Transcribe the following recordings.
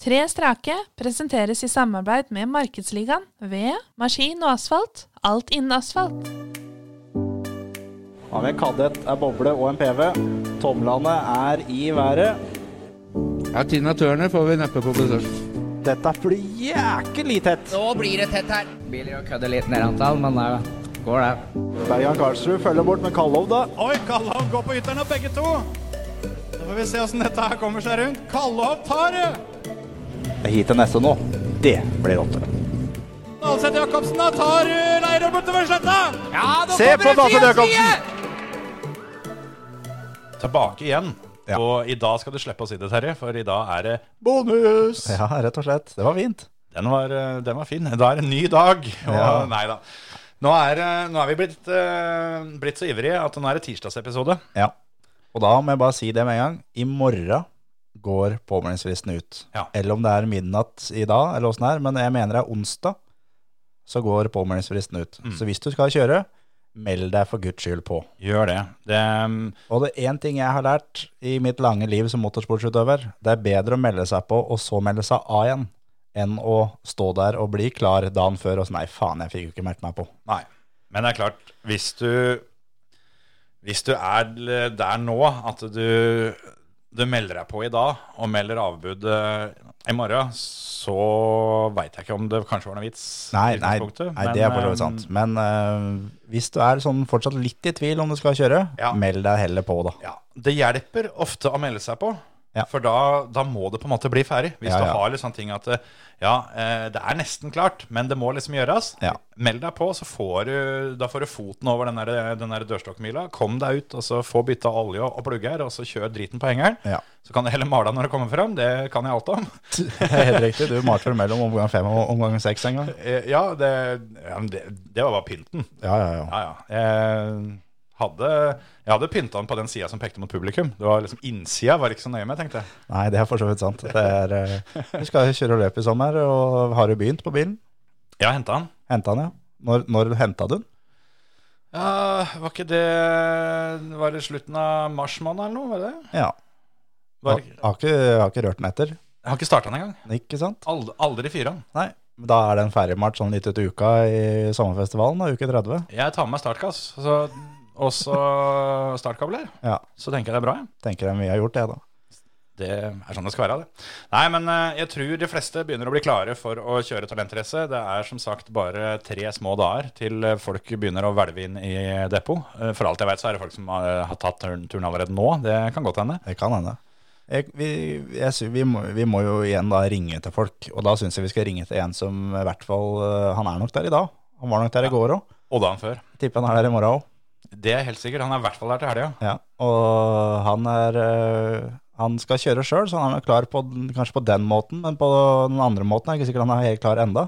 Tre strake presenteres i samarbeid med Markedsligaen ved Maskin og Asfalt. Alt innen asfalt. Har vi en kadett, er boble og en PV. Tomlene er i været. Ja, Tina Turner får vi neppe på besøk. Dette blir jæklig tett. Nå blir det tett her. Biler og kødder litt ned antall, men det går det. Bergan Karlsrud følger bort med Kallov, da. Oi, Kallov går på ytteren av begge to. Nå får vi se åssen dette her kommer seg rundt. Kallov tar det! Hit til neste nå. Det blir rått. Alseth Jacobsen da tar uh, Leirøy bortover sletta. Ja, nå Se på kommer det Jacobsen. Tilbake igjen. Ja. Og i dag skal du slippe å si det, Terje, for i dag er det Bonus! Ja, rett og slett. Det var fint. Den var, uh, den var fin. Da er det en ny dag. Og, Ja. Nei da. Nå er, uh, nå er vi blitt, uh, blitt så ivrige at nå er det tirsdagsepisode. Ja. Og da må jeg bare si det med en gang. I morgen går påmeldingsfristen ut. Ja. Eller om det er midnatt i dag, eller åssen det er. Men jeg mener det er onsdag, så går påmeldingsfristen ut. Mm. Så hvis du skal kjøre, meld deg for guds skyld på. Gjør det. det um, Og det er én ting jeg har lært i mitt lange liv som motorsportsutøver. Det er bedre å melde seg på og så melde seg av igjen, enn å stå der og bli klar dagen før og så nei, faen, jeg fikk jo ikke meldt meg på. Nei. Men det er klart, hvis du Hvis du er der nå at du, du melder deg på i dag og melder avbud eh, i morgen, så veit jeg ikke om det kanskje var noe vits. Nei, nei, nei det er for så vidt eh, sant. Men uh, hvis du er sånn fortsatt litt i tvil om du skal kjøre, Ja. meld deg heller på, da. Ja, Det hjelper ofte å melde seg på. Ja. For da, da må det på en måte bli ferdig. Hvis Ja, du har litt sånne ting at eh, ja, eh, det er nesten klart, men det må liksom gjøres. Ja. Meld deg på, så får du, da får du foten over den der, den der dørstokkmila. Kom deg ut, og så få bytta olje og plugger, og så kjør driten på hengeren. Ja. Så kan du heller male når det kommer fram. Det kan jeg alt om. Det er helt riktig. Du malte vel mellom omgang fem og omgang seks en gang. Eh, Ja, det, ja, det, det var bare pynten. Ja, ja, ja. Jeg hadde, jeg hadde pynta den på den sida som pekte mot publikum. Det var liksom Innsida var ikke så nøye med, tenkte jeg. Nei, det er for så vidt sant. Det er, vi du skal kjøre løp i sommer, og har du begynt på bilen? Ja, henta den. Henta den, ja. Når, når henta du den? Ja, var ikke det Var det slutten av mars måned eller noe? Var det det? Ja. Var, Har, har, ikke, har ikke rørt den etter. jeg har ikke starta den engang. Ikke sant? Aldri, aldri fyra den. Nei. Da er den ferdigmalt sånn litt ut i uka i sommerfestivalen, da, uke 30. Jeg tar med meg startkass. så, og så startkabler. Ja. Så tenker jeg det er bra. Jeg. Tenker jeg mye har gjort det, da. Det er sånn det skal være. det Nei, men eh, jeg tror de fleste begynner å bli klare for å kjøre talentrace. Det er som sagt bare tre små dager til eh, folk begynner å hvelve inn i depot. Eh, For alt jeg vet, så er det folk som har, har tatt turen, allerede nå. Det kan godt hende. Det kan hende. Jeg, vi, jeg, vi, må, vi må jo igjen da ringe til folk, og da syns jeg vi skal ringe til en som i hvert fall eh, Han er nok der i dag. Han var nok der i går òg. Og dagen før. Tipper han er der i morgen òg. Det er helt sikkert. Han er i hvert fall der til helga. Ja. Og han er eh, Han skal kjøre sjøl, så han er klar på, kanskje på den måten, men på den andre måten er ikke sikkert han er helt klar enda.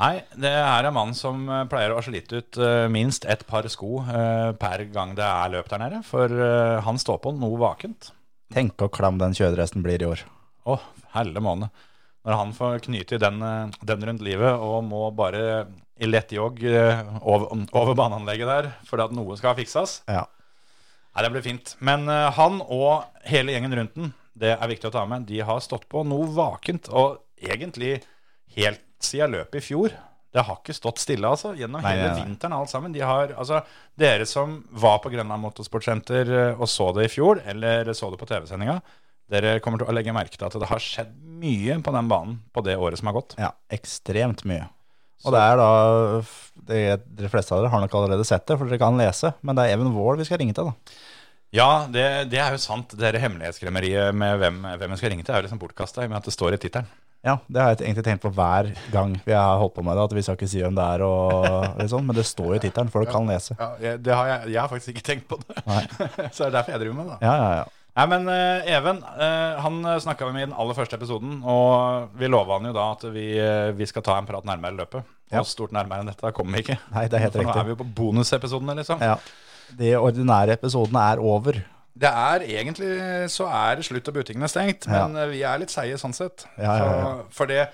Nei, det er en mann som eh, pleier å slite ut eh, minst ett par sko per gang det er løp der nede. For han står på noe vakent. Tenk hvor klam den kjøredressen blir i år. Å, helle måne. Når han får knyte i den, den rundt livet og må bare i lett jogg eh, over, over baneanlegget der fordi at noe skal fikses. Ja. Nei, det blir fint. Men eh, han og hele gjengen rundt den, det er viktig å ta med, de har stått på noe vakent. Og egentlig helt siden løpet i fjor. Det har ikke stått stille, altså. Gjennom Nei, hele nei, nei. vinteren alt sammen. De har, altså, dere som var på Grønland Motorsportsenter eh, og så det i fjor, eller så det på TV-sendinga, dere kommer til å legge merke til at det har skjedd mye på den banen på det året som har gått. ja, ekstremt mye. Og det er da det, De fleste av dere har nok allerede sett det, for dere kan lese. Men det er Even Wold vi skal ringe til, da. Ja, det, det er jo sant. Det dette hemmelighetskremmeriet med hvem, hvem jeg skal ringe til, er jo liksom bortkasta i og med at det står i tittelen. Ja, det har jeg egentlig tenkt på hver gang vi har holdt på med det. At vi skal ikke si hvem det er, og liksom, men det står jo i tittelen, folk kan lese. Ja, det har jeg, jeg har faktisk ikke tenkt på det. Nei. Så det er derfor jeg driver med det. Ja, ja, ja. Nei, men uh, Even, uh, han snakka vi med i den aller første episoden, og vi lova han jo da at vi, uh, vi skal ta en prat nærmere løpet. Ja. Og stort nærmere enn dette kommer vi ikke. Nei, det er helt For nå er vi jo på bonusepisodene, liksom. Ja. De ordinære episodene er over. Det er egentlig så er det slutt og butikkene stengt, men ja. vi er litt seige sånn sett. Ja, ja, ja. Så, for det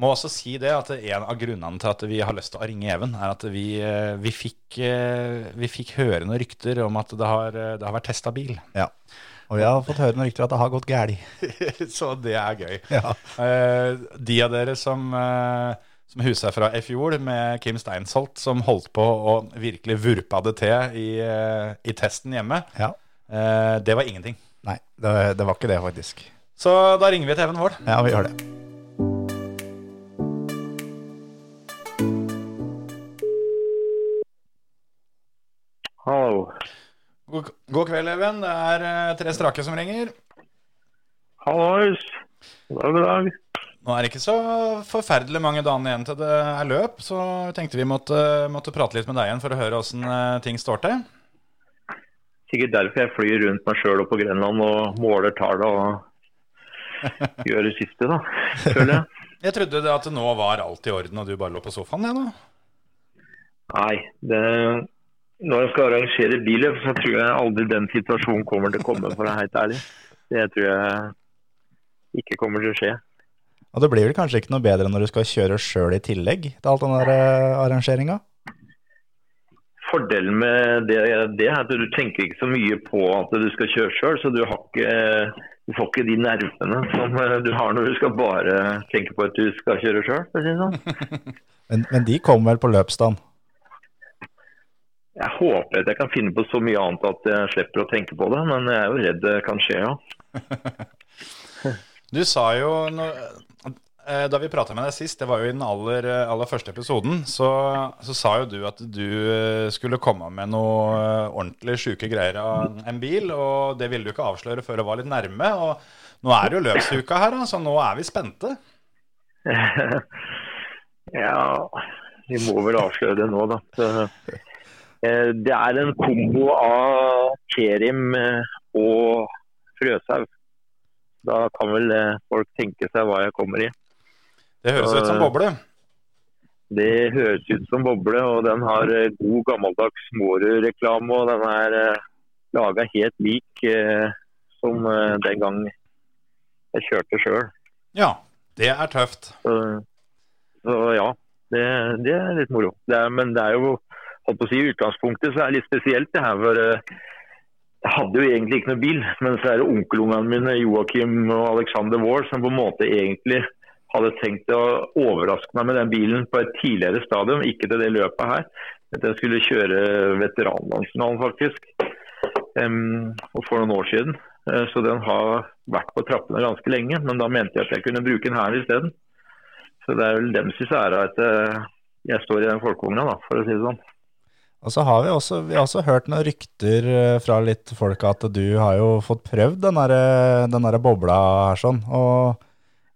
må også si det at en av grunnene til at vi har lyst til å ringe Even, er at vi, eh, vi, fikk, eh, vi fikk høre noen rykter om at det har, eh, det har vært testa bil. Ja. Og jeg har fått høre noen rykter at det har gått galt. Så det er gøy. Ja. Uh, de av dere som, uh, som husker fra i fjor, med Kim Steinsholt, som holdt på å virkelig vurpa det til i, uh, i testen hjemme, ja. det var ingenting. Nei, det, det var ikke det, faktisk. Så da ringer vi til Even Wold. Ja, vi gjør det. God, god kveld, Even. Det er eh, tre strake som ringer. Hallois. God dag. Nå er det ikke så forferdelig mange dagene igjen til det er løp, så tenkte vi måtte, måtte prate litt med deg igjen for å høre åssen eh, ting står til. Sikkert derfor jeg flyr rundt meg sjøl på Grenland og måler tallene og gjør det siste, da. Føler jeg. Jeg trodde det at nå var alt i orden og du bare lå på sofaen, jeg nå. Nei, det Når jeg skal arrangere billøp, så tror jeg aldri den situasjonen kommer til å komme, for å være helt ærlig. Det tror jeg ikke kommer til å skje. Og det blir vel kanskje ikke noe bedre når du skal kjøre sjøl i tillegg til alt den uh, arrangeringa? Fordelen med det, det er at du tenker ikke så mye på at du skal kjøre sjøl, så du, har ikke, du får ikke de nervene som eh, du har når du skal bare tenke på at du skal kjøre sjøl. Si sånn. Men, men de kommer vel på løpsdagen? Jeg håper at jeg kan finne på så mye annet at jeg slipper å tenke på det, men jeg er jo redd det kan skje, ja. Du sa jo eh, Da vi prata med deg sist, det var jo i den aller, aller første episoden, så, så sa jo du at du eh, skulle komme med noe eh, ordentlig sjuke greier av en bil, og det ville du ikke avsløre før det var litt nærme. Og nå er det jo løpsuka her, så nå er vi spente. ja, vi må vel avsløre det nå, da. Eh, det er en kombo av Kerim eh, og Frøshaug. Da kan vel eh, folk tenke seg hva jeg kommer i. Det høres ut som boble. Det høres ut som boble, og den har god gammeldags Mårud-reklame. Og den er laga helt lik som den gang jeg kjørte sjøl. Ja, det er tøft. Så, så ja, det, det er litt moro. Det er, men det er jo holdt på å si, utgangspunktet så er det litt spesielt det her. for eh, Jeg hadde jo egentlig ikke noe bil, men så er det onkelungene mine Joakim og Alexander Wahl som på en måte egentlig hadde tenkt å overraske meg med den bilen på et tidligere stadium, ikke til det løpet her. At jeg skulle kjøre veteranlandsfinalen, faktisk. um, for noen år siden. Eh, Så den har vært på trappene ganske lenge, men da mente jeg at jeg kunne bruke den her isteden. Så det er vel dems ære at eh, jeg står i den folkevogna, for å si det sånn. Og så har vi også, vi har også hørt noen rykter eh, fra litt folk at du har jo fått prøvd den der, eh, bobla her sånn, og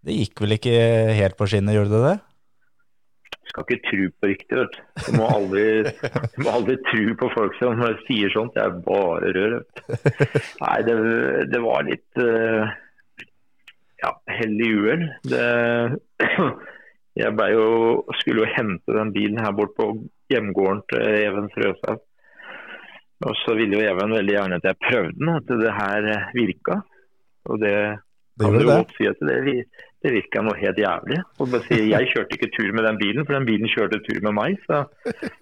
det gikk vel ikke helt på skinnet, gjorde det det? Du skal ikke tro på rykter, vet du. Må aldri, må aldri tro på folk som sier sånt. Det er bare rør. Nei, det, det var litt eh, ja, i uhell. Jeg ble jo, skulle jo hente den bilen her bort på hjemgården til Even Frøshaug. Og så ville jo Even veldig gjerne at jeg prøvde den, at det her virka. Og det Det kan du godt si at det, det virka noe helt jævlig. Og bare si, jeg kjørte ikke tur med den bilen, for den bilen kjørte tur med meg. Så,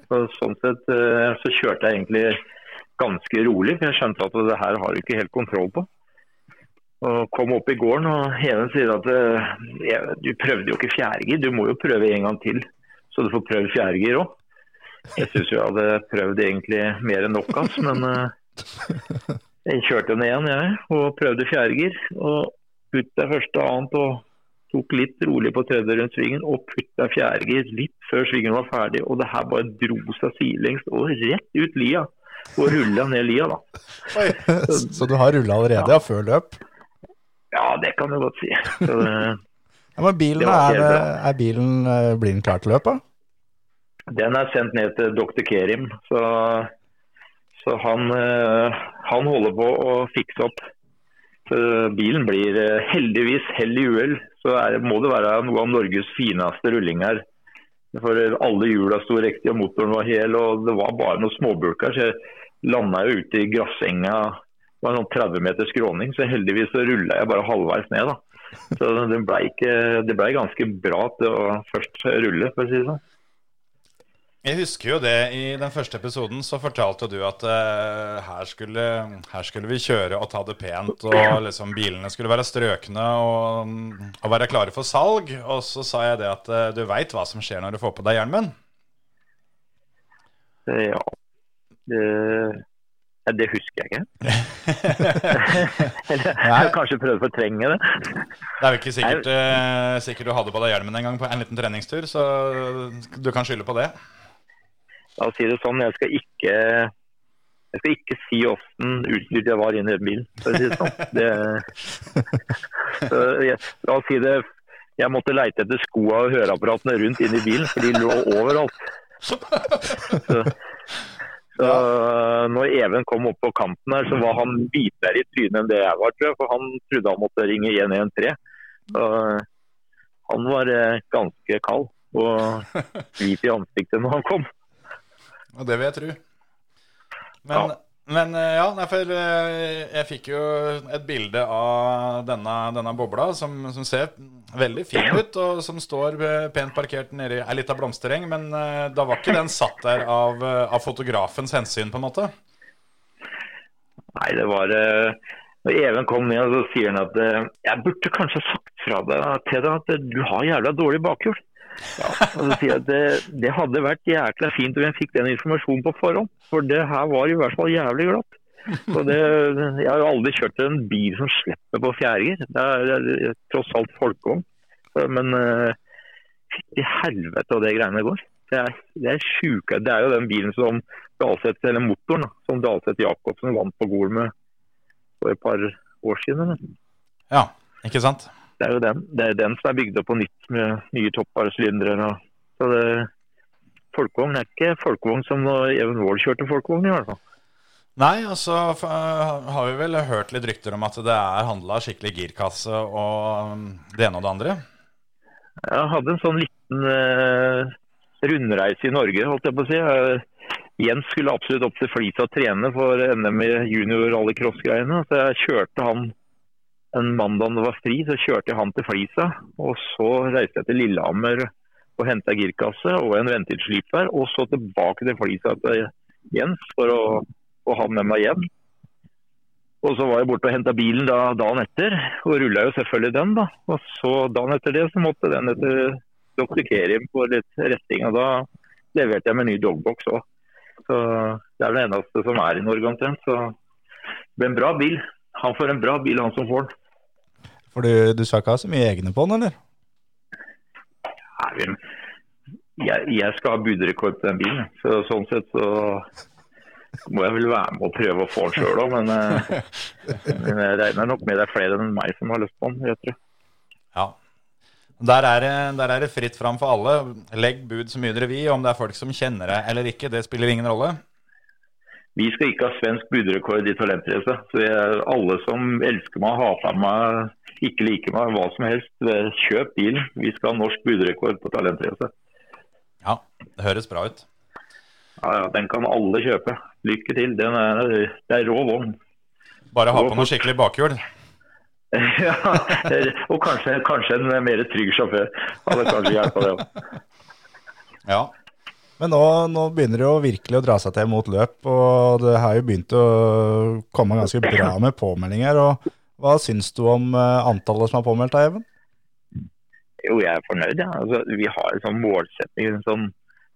så sånn sett eh, så kjørte jeg egentlig ganske rolig, for jeg skjønte at det her har du ikke helt kontroll på. Og kom opp i gården, og Even sier at eh, du prøvde jo ikke fjerdegir, du må jo prøve en gang til. Så du får prøvd fjerdegir òg. Jeg syns jeg hadde prøvd egentlig mer enn nok, ass, men uh, jeg kjørte den igjen, jeg, og prøvde fjerdegir. Og putta første og annet og tok litt rolig på tredje rundt svingen og putta fjerdegir litt før svingen var ferdig. Og det her bare dro seg sidelengs og rett ut lia. Og rulla ned lia, da. Så du har rulla allerede, ja, før løp? Ja, det kan du godt si. Så det, Ja, men bilen er, er bilen, eh, blir den klar til løp, da? Den er sendt ned til dr. Kerim, så, så han, eh, han holder på å fikse opp. Så bilen blir eh, heldigvis hell i uhell. Så er, må det være noe av Norges fineste rullinger. For alle hjula sto riktig, og motoren var hel, og det var bare noen småbulker. Så jeg landa ute i grassenga. Det var sånn 30 meter skråning, så heldigvis så rulla jeg bare halvveis ned. da. Så det blei ble ganske bra til å først rulle, for å si det sånn. Jeg husker jo det i den første episoden, så fortalte du at uh, her, skulle, her skulle vi kjøre og ta det pent, og liksom bilene skulle være strøkne og, og være klare for salg. Og så sa jeg det at uh, du veit hva som skjer når du får på deg hjelmen. Eh, Ja. Det, det husker jeg ikke. Eller kanskje prøvd å fortrenge det. Det er jo ikke sikkert, uh, sikkert du hadde på deg hjelmen en gang på en liten treningstur, så du kan skylde på det. La oss si det sånn, jeg skal ikke jeg skal ikke si åssen utstyrt jeg var inne i den bilen. For å si det sånn. Det, så jeg, la oss si det, jeg måtte leite etter skoa og høreapparatene rundt inn i bilen, for de lå overalt. Så, så når Even kom opp på kanten her, så var han hvitere i trynet enn det jeg var, tror jeg. For han trodde han måtte ringe 113. Så han var eh, ganske kald og hvit i ansiktet når han kom. Og det vil jeg tro. Men, men eh, ja, nei, for eh, jeg fikk jo et bilde av denne, denne bobla som, som ser veldig fin ut, og som står eh, pent parkert nedi ei lita blomstereng. Men da var ikke den satt der av, av fotografens hensyn, på en måte? Nei, det var Når Even kom ned, så sier han at jeg burde kanskje sagt fra deg til deg at du har jævla dårlig bakhjul. Ja, sier det, det hadde vært jækla fint om jeg fikk den informasjonen på forhånd. For det her var i hvert fall jævlig glatt. Det, jeg har jo aldri kjørt en bil som slipper på fjæringer. Det det er tross alt folkevogn. Men uh, fytti helvete og det greiene går. Det er, det er sjuke. Det er jo den bilen som Dalseth, eller motoren, som Dalseth Jacobsen vant på Gol med for et par år siden. eller? Ja, ikke sant? Det er jo den, det er den som er bygd opp på nytt med nye toppvaresylindere. og- Så det, folkevogn er ikke folkevogn som Even Wold kjørte folkevogn, i hvert fall. Nei, og så har vi vel hørt litt rykter om at det er handla skikkelig girkasse og um, det ene og det andre. Jeg hadde en sånn liten uh, rundreise i Norge, holdt jeg på å si. Uh, Jens skulle absolutt opp til Flisa og trene for NM i junior rallycross-greiene. Så jeg kjørte han en mandag det var fri, så kjørte jeg han til Flisa. Og så reiste jeg til Lillehammer og henta girkasse og en ventilsliper. Og så tilbake til Flisa til Jens for å få han med meg hjem. Og så var jeg borte og henta bilen da, dagen etter, og rulla jo selvfølgelig den. da. Og så dagen etter det så måtte den etter Dr. Kerim få litt retting. Og da leverte jeg med ny dogbox òg. Så det er det eneste som er i Norge omtrent. Så det ble en bra bil. Han får en bra bil, han som får den. For du, du skal ikke ha så mye egne på den, eller? Nei, Jeg, jeg skal ha budrekord på den bilen. Så sånn sett så må jeg vel være med og prøve å få den sjøl òg, men, eh, men jeg regner nok med det er flere enn meg som har lyst på den. jeg tror. Ja. Der er, det, der er det fritt fram for alle. Legg bud så mye dere vil. Om det er folk som kjenner deg eller ikke, det spiller ingen rolle. Vi skal ikke ha svensk budrekord i talentrace. Så jeg, alle som elsker meg, hater meg, ikke liker meg, hva som helst, kjøp bilen. Vi skal ha norsk budrekord på talentrace. Ja, det høres bra ut. Ja, ja, den kan alle kjøpe. Lykke til. Den er, det er rå vogn. Bare ha på noe skikkelig bakhjul. ja, og kanskje, kanskje en mer trygg sjåfør. Hadde kanskje hjulpet det. Ja. Men nå, nå begynner det jo virkelig å dra seg til mot løp, og det har jo begynt å komme ganske bra med påmeldinger. og Hva syns du om eh, antallet som er påmeldt deg, Even? Jo, jeg er fornøyd. Ja. Altså, vi har en sånn målsetning. En sånn,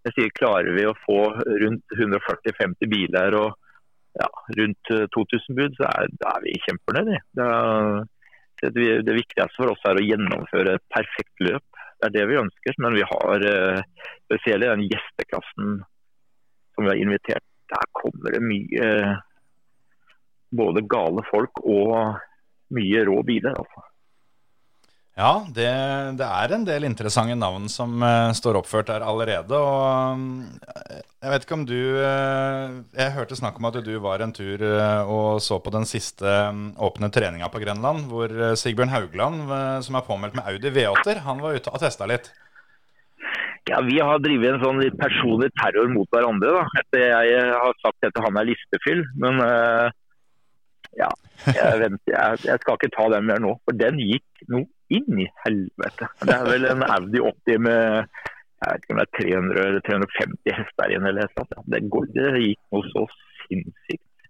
jeg sier, Klarer vi å få rundt 140-50 biler og ja, rundt eh, 2000 bud, så er, er vi kjempefornøyde. Det, det, det viktigste for oss er å gjennomføre et perfekt løp. Det er det vi ønsker. Men vi har eh, spesielt den gjesteklassen som vi har invitert. Der kommer det mye eh, både gale folk og mye rå biler. altså. Ja, det, det er en del interessante navn som uh, står oppført der allerede. Og um, jeg vet ikke om du uh, Jeg hørte snakk om at du var en tur uh, og så på den siste um, åpne treninga på Grenland, hvor Sigbjørn Haugland, som er påmeldt med Audi V8-er, han var ute og testa litt. Ja, Vi har drevet en sånn litt personlig terror mot hverandre. da. Etter jeg har sagt at han er listefyll. Men ja, jeg, venter, jeg, jeg skal ikke ta den mer nå. For den gikk noe inn i helvete. Det er vel en Audi 80 med jeg vet ikke om det er 300 eller 350 hester igjen eller noe sånt. Det, går, det gikk noe så sinnssykt.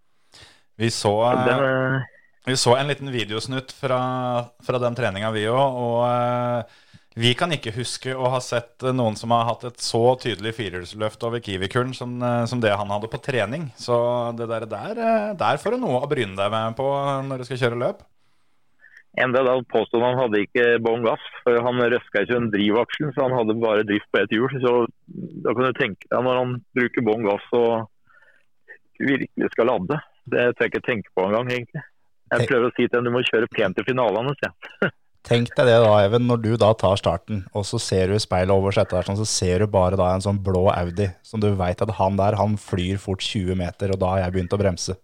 Vi så, Den, eh, vi så en liten videosnutt fra, fra den treninga, vi òg. Og eh, vi kan ikke huske å ha sett noen som har hatt et så tydelig firehjulsløft over Kiwi-kuren som, eh, som det han hadde på trening. Så det der, der, eh, der får du noe å bryne deg med på når du skal kjøre løp. Enda da påstod han hadde ikke bånn gass, for han røska ikke en drivaksjen, så han hadde bare drift på ett hjul. Så da kan du tenke deg når han bruker bånn gass og virkelig skal lade. Det tør jeg ikke tenke på engang, egentlig. Jeg prøver å si til ham du må kjøre pent i finalene. sier. Tenk deg det da, Even, når du da tar starten, og så ser du i speilet over setet der, sånn, så ser du bare da en sånn blå Audi, som du veit at han der, han flyr fort 20 meter, og da har jeg begynt å bremse.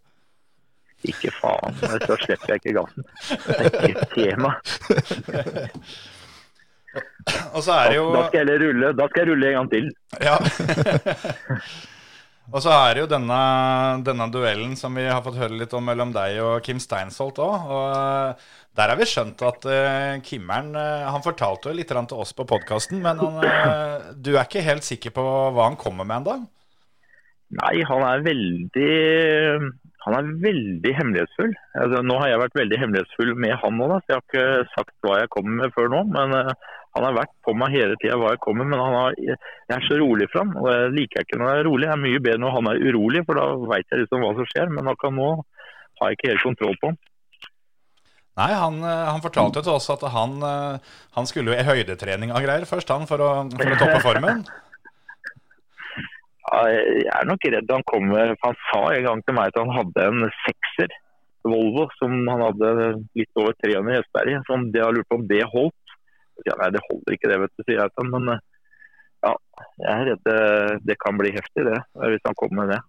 Ikke faen, så slipper jeg ikke gassen. Det er ikke tema. Og så er det jo Da skal jeg rulle, da skal jeg rulle en gang til. Ja. og så er det jo denne, denne duellen som vi har fått høre litt om mellom deg og Kim Steinsholt òg. Og eh, der har vi skjønt at uh, Kimmeren uh, Han fortalte jo litt til oss på podkasten, men han, uh, du er ikke helt sikker på hva han kommer med ennå? Nei, han er veldig han er veldig hemmelighetsfull. Altså, nå har jeg vært veldig hemmelighetsfull med han nå, så jeg har ikke sagt hva jeg kommer med før nå. Men uh, han har vært på meg hele tida hva jeg kommer med. Men han har, jeg er så rolig for han, og jeg liker ikke når jeg er rolig. Jeg er mye bedre når han er urolig, for da veit jeg liksom hva som skjer. Men akkurat nå har jeg ikke helt kontroll på han. Nei, han, han fortalte jo til oss at han, han skulle jo i høydetrening og greier først, han, for å, for å toppe formen. Jeg er nok redd han kommer for Han sa en gang til meg at han hadde en sekser Volvo som han hadde litt over 300 hester i. Så det har lurt på om det holdt. Ja, nei, det holder ikke det, vet du, sier jeg til ham. Men ja, jeg er redd det, det kan bli heftig, det. Hvis han kommer med det.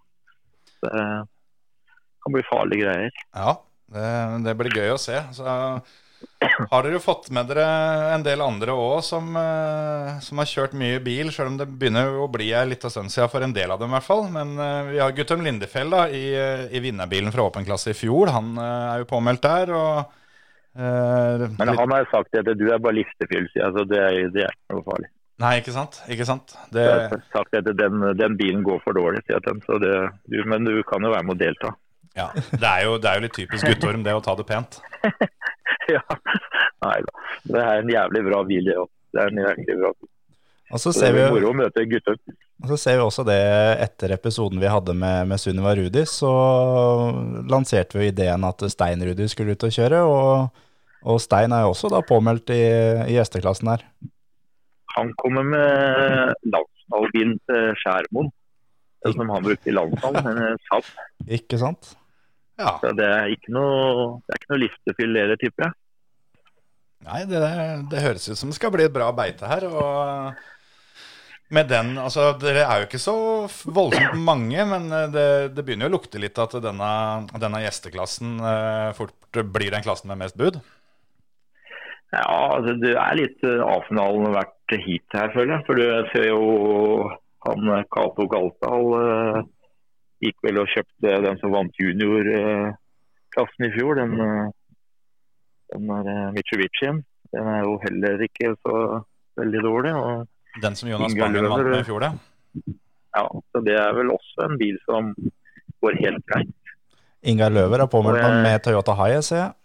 Det kan bli farlige greier. Ja, det, det blir gøy å se. Så har dere fått med dere en del andre òg som, eh, som, har kjørt mye bil, sjøl om det begynner å bli ei lita stund siden for en del av dem i hvert fall. Men uh, vi har Guttorm Lindefjell da, i, eh, i vinnerbilen fra Åpen klasse i fjor. Han er jo påmeldt der. og uh, Men han har sagt at du er bare liftefyll, altså det, det er ikke noe farlig. Nei, ikke sant? Ikke sant? Det... Jeg har sagt at den, den, bilen går for dårlig, sier ham. Men du kan jo være med å delta. Ja, det er, jo, det er jo litt typisk Guttorm, det å ta det pent. ja. Nei da. Det er en jævlig bra bil, det òg. Det er en jævlig bra bil. Og så ser vi jo Og så ser vi også det etter episoden vi hadde med, med Sunniva Rudi, så lanserte vi ideen at Stein Rudi skulle ut og kjøre. Og, og Stein er jo også da påmeldt i, i gjesteklassen her. Han kommer med landsdalbilen til Skjærmoen. Som han brukte i landsdalen, en Saab. Ikke sant? Ja. Så det er ikke noe, det er ikke noe liftefyll heller, tipper jeg. Nei, det, det, høres ut som det skal bli et bra beite her. og med den, altså Dere er jo ikke så voldsomt mange, men det, det begynner jo å lukte litt at denne, denne gjesteklassen eh, fort blir den klassen med mest bud? Ja, altså det er litt uh, A-finalen vært hit her, føler jeg. For du ser jo han Cato Galtdal uh, gikk vel og kjøpte den som vant juniorklassen i fjor. Den, den der Mitsubishien. Den er jo heller ikke så veldig dårlig. Og den som Jonas Bangen vant med i fjor, det? Ja, så det er vel også en bil som går helt greit. Ingar Løver er påmeldt med Toyota Hiace, ser jeg.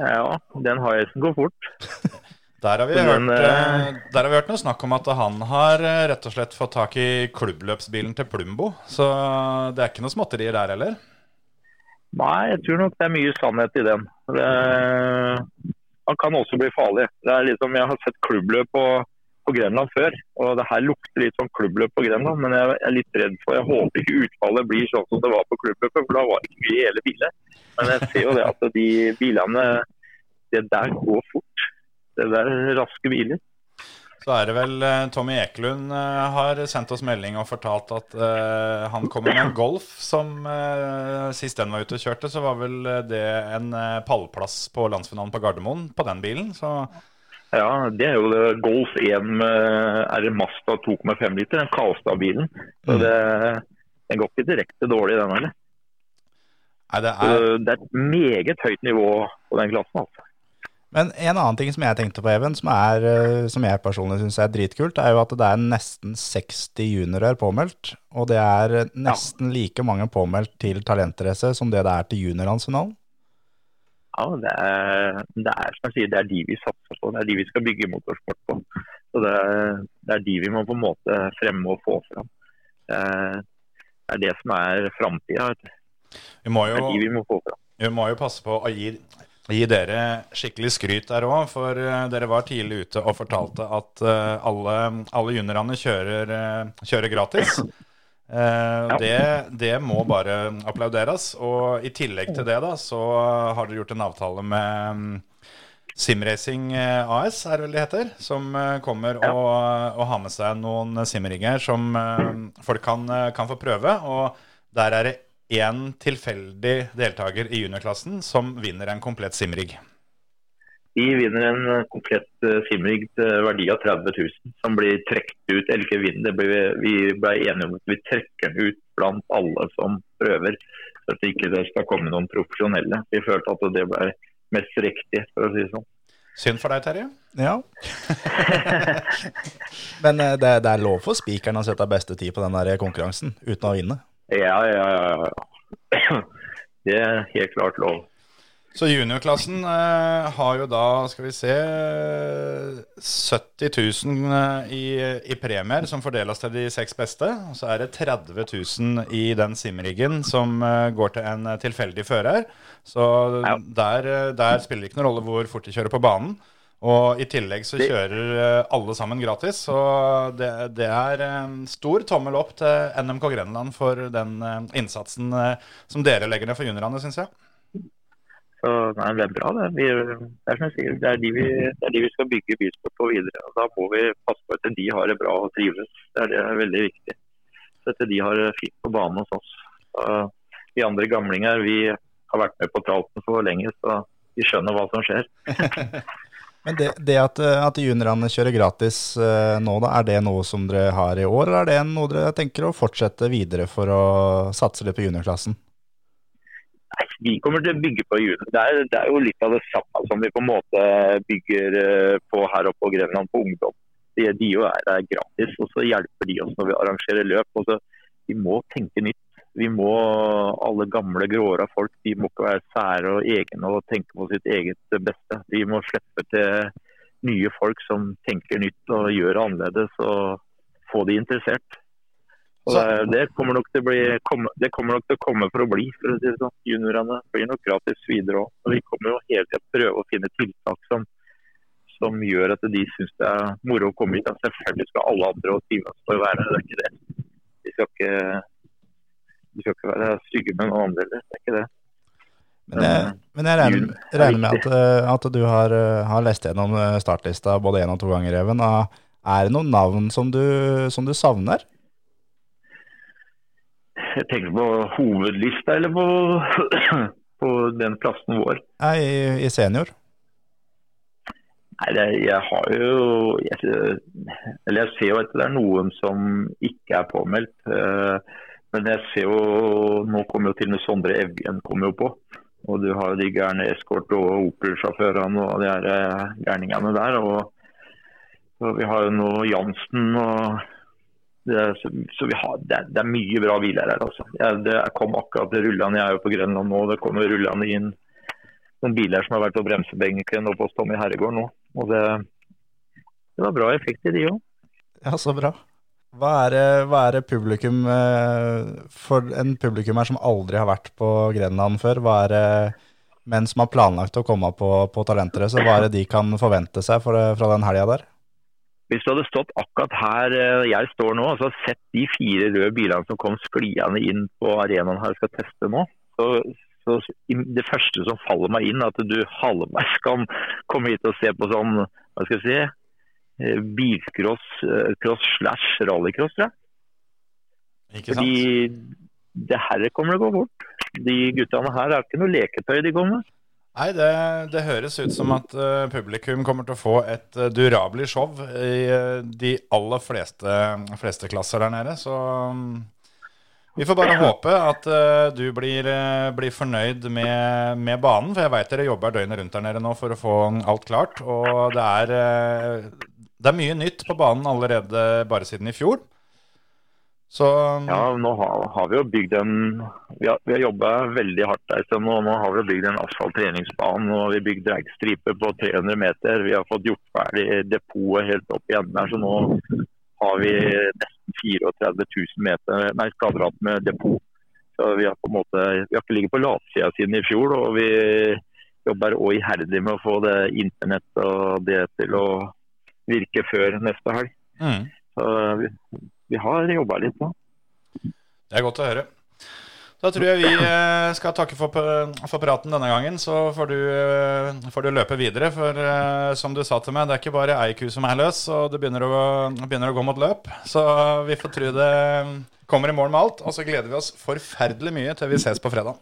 Ja, den Hiacen går fort. Der har, hørt, uh, der har, vi hørt, noe snakk om at han har uh, rett og slett fått tak i klubbløpsbilen til Plumbo. Så det er ikke noe småtterier der heller? Nei, jeg tror nok det er mye sannhet i den. Det, han kan også bli farlig. Det er liksom, Jeg har sett klubbløp på, på, Grenland før, og det her lukter litt sånn klubbløp på Grenland. Men jeg er litt redd for Jeg håper ikke utfallet blir sånn som det var på klubbløpet, for da var det ikke mye i hele bilen. Men jeg ser jo det at de bilene Det der går fort det er raske biler. Så er det vel uh, Tommy Ekelund uh, har sendt oss melding og fortalt at uh, han kommer med en Golf som sist den var ute og kjørte, så var vel det en pallplass på landsfinalen på Gardermoen på den bilen. Så ja, det er jo det. Golf 1 med er Masta 2,5 liter, den Kalstad-bilen. Så mm. det, den går ikke direkte dårlig, den heller. Nei, det, er... det er et meget høyt nivå på den klassen. altså. Men en annen ting som jeg tenkte på, Even, som, er, eh, som jeg personlig syns er dritkult, er jo at det er nesten 60 juniorer påmeldt. Og det er nesten like mange påmeldt til talentrace som det det er til juniorlandsfinalen. Ja, det er, det er som jeg sier, det er de vi satser på. Det er de vi skal bygge motorsport på. Så det er, det er de vi må på en måte fremme og få fram. Det er det, er det som er framtida. Det er de vi må få fram. vi må jo passe på å gi, gi dere skikkelig skryt der òg, for eh, dere var tidlig ute og fortalte at eh, alle, alle juniorene kjører, eh, kjører gratis. Eh, det, det må bare applauderes. Og i tillegg til det, da, så har dere gjort en avtale med mm, Simracing AS, er det vel det heter, som kommer og, og har med seg noen simringer som folk kan, kan få prøve. Og der er det én tilfeldig deltaker i juniorklassen som vinner en komplett simrig. Vi vinner en eh, komplett uh, simrig til verdi av 30 000, som blir trukket ut. Eller ikke vinner, det vi ble enige om at vi trekker den ut blant alle som prøver. Så at ikke skal komme noen profesjonelle. Vi følte at det ble mest riktig, for å si det sånn. Synd for deg, Terje. Ja. Men eh, det, det er lov for spikeren å sette beste tid på den der konkurransen uten å vinne. Ja, ja, ja. ja. Det er helt klart lov. Så juniorklassen eh, har jo da, skal vi se 70 000 eh, i, i premier som fordeles til de seks beste. Og så er det 30 000 i den simriggen som eh, går til en tilfeldig fører. Så Ja. der, eh, der spiller det ikke noen rolle hvor fort de kjører på banen. Og i tillegg så kjører eh, alle sammen gratis. Så det, det er stor tommel opp til NMK Grenland for den eh, innsatsen eh, som dere legger ned for juniorene, syns jeg. Så nei, det er bra, det. Vi, det, er sier, det, er de vi, det er de vi skal bygge bysport på videre. og Da må vi passe på at de har det bra og trives. Det er, det er veldig viktig. Så at de har det fint på banen hos oss. Vi andre gamlinger vi har vært med på tralten for lenge, så vi skjønner hva som skjer. Men det, det at, eh, at juniorene kjører gratis uh, nå, da, er det noe som dere har i år, eller er det noe dere tenker å fortsette videre for å satse litt på juniorklassen? Nei, vi kommer til å bygge på junior. Det er, det er jo litt av det samme som vi på en måte bygger eh, på her oppe på Grenland på ungdom. De, de jo er gratis, og så hjelper de oss når vi arrangerer løp. Og så, vi må tenke nytt. Vi må, Alle gamle gråra folk de må ikke være sære og egne og tenke på sitt eget beste. Vi må slippe til nye folk som tenker nytt og gjør annerledes, og få de interessert. Og det, kommer nok til å bli, det kommer nok til å komme for å bli. for å si det sånn. Juniorene blir nok gratis videre òg. Vi kommer jo hele tida prøve å finne tiltak som, som gjør at de syns det er moro å komme hit. Selvfølgelig skal alle andre og trives med å være det er ikke det. De skal ikke, de skal ikke være stygge med noen andre heller. Det er ikke det. Men jeg, men jeg regner, er regner med at, eh, at du har, eh, har lest gjennom eh, startlista både én og to ganger, Even. Ah, Er det noen navn som du, som du savner? Jeg tenker på hovedlista eller på, på den plassen vår. Nei, i, i senior. Nei, det, jeg har jo jeg, Eller jeg ser jo at det er noen som ikke er påmeldt. eh, Men jeg ser jo Nå kommer jo til og med Sondre Evjen kommer jo på. Og du har jo de gærne eskort- og Opel-sjåførene og de her eh, gærningene der. Og, og vi har jo nå Jansen og er, så, så har, det, er, det er mye bra biler her. altså. Jeg, det kom akkurat rullende. Jeg er jo på Grønland nå. Det kommer rullende inn noen biler som har vært på bremsebenken oppe hos Tommy Herregård nå. Og det, det var bra effekt i de òg. Ja, så bra. Hva er, det, hva er publikum eh, For en publikummer som aldri har vært på Grenland før, hva er det, men som har planlagt å komme på, på Talentrace, hva er det de kan forvente seg for, fra den helga der? Hvis du hadde stått akkurat her eh, jeg står nå, og så sett de fire røde bilene som kom skliende inn på arenaen her og skal teste nå, så, så det første som faller meg inn, at du halvveis kan komme hit og se på sånn, hva skal jeg si, eh, bilcross eh, cross slash rallycross, tror jeg. Ikke sant? Fordi det her kommer til å gå fort. De guttene her er ikke noe leketøy de kommer. Nei, det, det høres ut som at uh, publikum kommer til å få et uh, durabelig show i uh, de aller fleste, fleste klasser der nede. Så um, Vi får bare håpe at eh, du blir, eh, blir fornøyd med, med banen, for jeg veit dere jobber døgnet rundt der nede nå for å få alt klart. Og det er, eh, det er mye nytt på banen allerede bare siden i fjor. Så Ja, nå har, har vi jo bygd en Vi har, vi har jobba veldig hardt der. Så nå, nå har vi jo bygd en asfalt treningsbane. vi har bygd dragstripe på 300 meter. Vi har fått gjort ferdig depotet helt opp i enden her. Så nå har vi nesten 34 000 meter, nei, kvadrat med depot. Så vi har på en måte Vi har ikke ligget på latsida siden i fjor. Og vi jobber òg iherdig med å få det internett og det til å virke før neste helg. mm, Så vi, vi har jobba litt nå. det er godt å høre. Da tror jeg vi eh, skal takke for, for praten denne gangen. Så får du, eh, får du løpe videre. For eh, som du sa til meg, det er ikke bare ei ku som er løs, og det begynner å, begynner å gå mot løp. Så vi får tro det kommer i mål med alt. Og så gleder vi oss forferdelig mye til vi ses på fredag.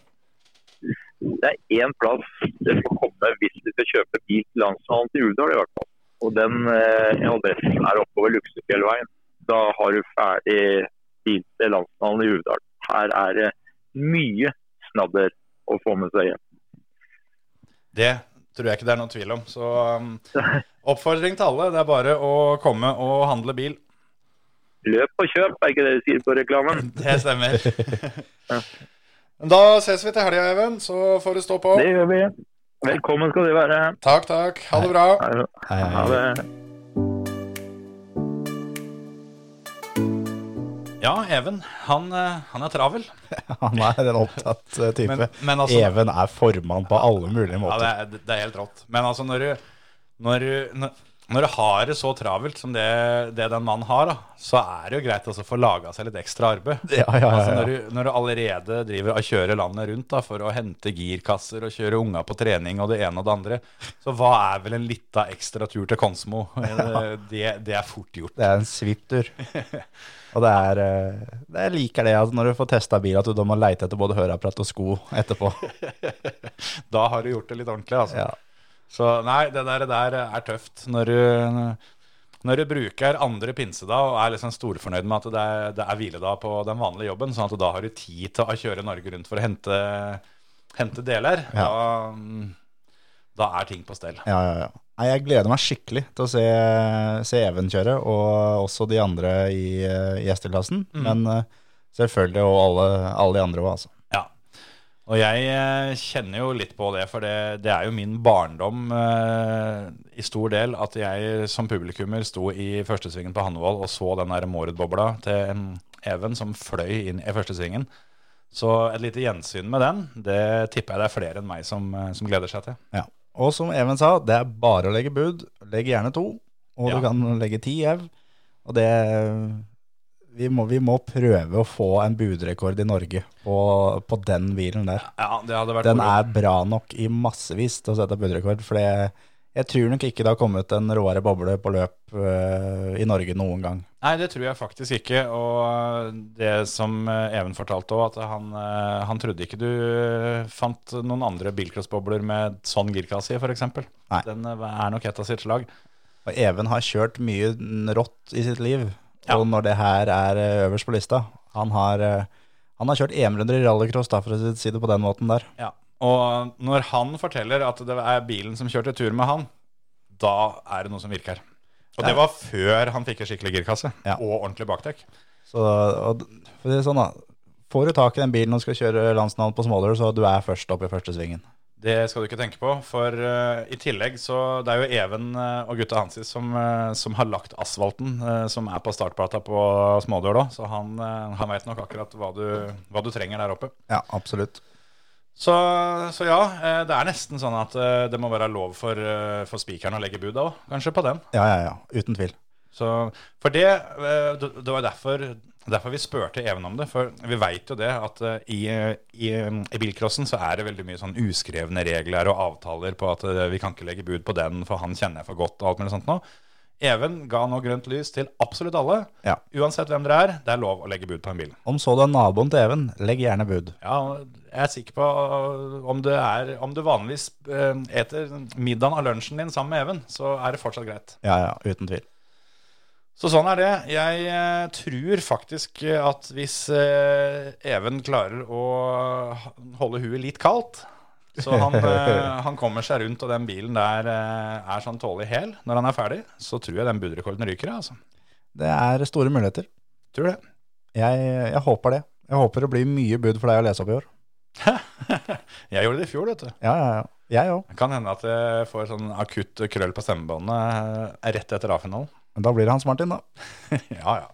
det er én plass det skal komme hvis du skal kjøpe bil til landshallen til Uldal i hvert fall. Og den eh, adressen er oppover Luksefjellveien. Da har du ferdig bil til landsfinalen i Uvdal. Her er det mye snadder å få med seg hjem. Det tror jeg ikke det er noen tvil om. Så um, oppfordring til alle. Det er bare å komme og handle bil. Løp og kjøp, er ikke det de sier på reklamen? Det stemmer. Da ses vi til helga, Even. Så får du stå på. Det gjør vi. Velkommen skal du være. Takk, takk. Ha det bra. Hei, hei. Ha det. Ja, Even. Han, eh, han er travel. Han er en opptatt eh, type. Men, men altså Even er formann på alle mulige Ja, måter. det er, det er helt rått. Men altså, når du, når du, når- når du har det så travelt som det, det den mannen har, da, så er det jo greit å få laga seg litt ekstra arbeid. Ja, ja, ja, Altså, når, du, når du allerede driver og kjører landet rundt da, for å hente girkasser og kjøre unga på trening og det ene og det andre, så hva er vel en lita ekstra tur til Konsmo? Det, det er fort gjort. Det er en svipptur. Og det er eh, det Jeg liker det at når du får testa bil, at du da må leite etter både høreapparat og sko etterpå. Da har du gjort det litt ordentlig, altså. Ja. Så nei, det der, der er tøft. Når du, når du bruker andre pinsedag og er liksom storfornøyd med at det er, det er hviledag på den vanlige jobben, sånn at da har du tid til å kjøre Norge rundt for å hente, hente deler, Ja. da, da er ting på stell. Ja, ja, ja. Nei, jeg gleder meg skikkelig til å se, se Even kjøre, og også de andre i, i SD-klassen. Men eh, selvfølgelig og alle, alle de andre òg, altså. Og jeg eh, kjenner jo litt på det, for det, det er jo min barndom eh, i stor del at jeg som publikummer sto i førstesvingen på Hannevold og så den der Mårud-bobla til en Even som fløy inn i førstesvingen. Så et lite gjensyn med den, det tipper jeg det er flere enn meg som, eh, som gleder seg til. Ja. Og som Even sa, det er bare å legge bud. Legg gjerne to, og Ja. du kan legge ti ev. Og det vi må, vi må prøve å få en budrekord i Norge på, på den bilen der. Ja, det hadde vært Den moro. er bra nok i massevis til å sette budrekord. For jeg tror nok ikke det har kommet en råere boble på løp uh, i Norge noen gang. Nei, det tror jeg faktisk ikke. Og det som eh, Even fortalte òg, at han, eh, han trodde ikke du eh, fant noen andre bilcrossbobler med sånn girkasse i, f.eks. Den eh, er nok et av sitt slag. Og Even har kjørt mye rått i sitt liv. Og når det her er eh, øverst på lista Han har, eh, han har kjørt EM-runder i rallycross, da, for å si det på den måten der. Ja. Og når han forteller at det er bilen som kjørte tur med han, da er det noe som virker. Og det var før han fikk en skikkelig girkasse Ja. og ordentlig bakdekk. Så og, for det er sånn da Får du tak i den bilen og skal kjøre landsnavn på Småler, så du er først opp i første svingen. Det skal du ikke tenke på, for uh, i tillegg så Det er jo Even uh, og gutta hans som, uh, som har lagt asfalten, som er på startplata på Smådør da. Så han, uh, han veit nok akkurat hva du, hva du trenger der oppe. Ja, absolutt. Så, så ja, det er nesten sånn at det må være lov for, for spikeren å legge bud òg, kanskje på den. Ja, ja, ja. Uten tvil. Så, for det, det det var derfor, derfor vi spurte Even om det. For vi veit jo det at eh, i, i, i bilcrossen så er det veldig mye sånn uskrevne regler og avtaler på at eh, vi kan ikke legge bud på den, for han kjenner jeg for godt og alt mulig sånt nå. Even ga nå grønt lys til absolutt alle. Ja. Uansett hvem dere er, det er lov å legge bud på en bil. Om så du er naboen til Even, legg gjerne bud. Ja, jeg er sikker på om du, er, om du vanligvis eh, eter middagen av lunsjen din sammen med Even, så er det fortsatt greit. Ja, ja, uten tvil. Så sånn er det. Jeg eh, tror faktisk at hvis eh, Even klarer å holde huet litt kaldt, så han, eh, han kommer seg rundt, og den bilen der eh, er sånn tålelig hel når han er ferdig, så tror jeg den budrekorden ryker. Altså. Det er store muligheter. Tror det. Jeg, jeg håper det. Jeg håper det blir mye bud for deg å lese opp i år. Jeg gjorde det i fjor, vet du. Ja, ja, ja. Jeg òg. Det kan hende at jeg får sånn akutt krøll på stemmebåndet eh, rett etter A-finalen. Men da blir det Hans Martin, da. Ja, ja.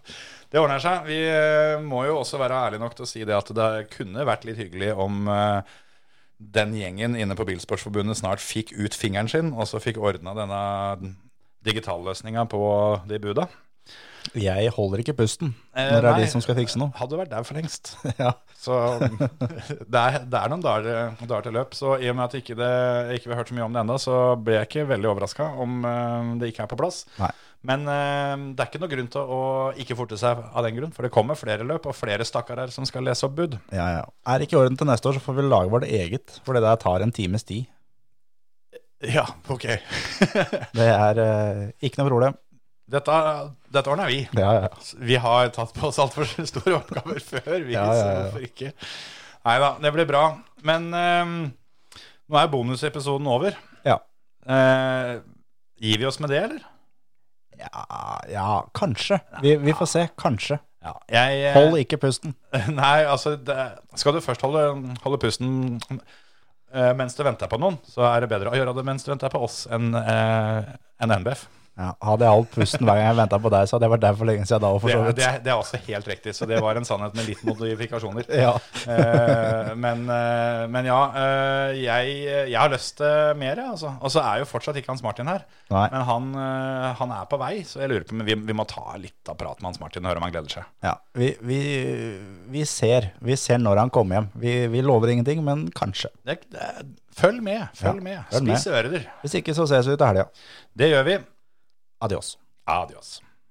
Det ordner seg. Vi eh, må jo også være ærlige nok til å si det at det kunne vært litt hyggelig om eh, den gjengen inne på Bilsportsforbundet snart fikk ut fingeren sin, og så fikk ordna denne digitalløsninga på de buda. Jeg holder ikke pusten Eh, når det er de som skal fikse noe. Hadde vært der for lengst. Ja. Så det er, det er noen dager, dager til løp. Så i og med at ikke det, ikke vi har hørt så mye om det ennå, så ble jeg ikke veldig overraska om det ikke er på plass. Nei. Men eh, det er ikke noe grunn til å ikke forte seg av den grunn, for det kommer flere løp og flere stakkarer som skal lese opp bud. Ja, ja. Er det ikke orden til neste år, så får vi lage vårt eget. For det der tar en times tid. Ja, ok. Det er eh, ikke noe problem. Dette, dette ordner vi. Ja, ja. Vi har tatt på oss altfor store oppgaver før. Vi, ja. Så hvorfor ikke? Nei da, det blir bra. Men eh, nå er bonusepisoden over. Ja. Eh, gir vi oss med det, eller? Ja, ja kanskje. Vi, vi får se. Kanskje. Ja. Jeg, eh, Hold ikke pusten. Nei, altså det, Skal du først holde, holde pusten eh, mens du venter på noen, så er det bedre å gjøre det mens du venter på oss enn en enn NBF. Ja, hadde jeg holdt pusten hver gang jeg venta på deg, så hadde jeg vært der for lenge siden da òg, for så vidt. det, det er også helt riktig, så det var en sannhet med litt modifikasjoner. Ja. Eh, men, eh, men ja, eh, jeg, jeg har lyst til mer, jeg, altså. Og så er jo fortsatt ikke Hans Martin her. Nei. Men han, eh, han er på vei, så jeg lurer på men vi, vi må ta litt av prat med Hans Martin og høre om han gleder seg. Ja, vi, vi, vi ser. Vi ser når han kommer hjem. Vi, vi lover ingenting, men kanskje. Det, følg med, følg Ja, med. følg med. Ører. Hvis ikke, så ses vi til helga. Det gjør vi. Adios. Adios.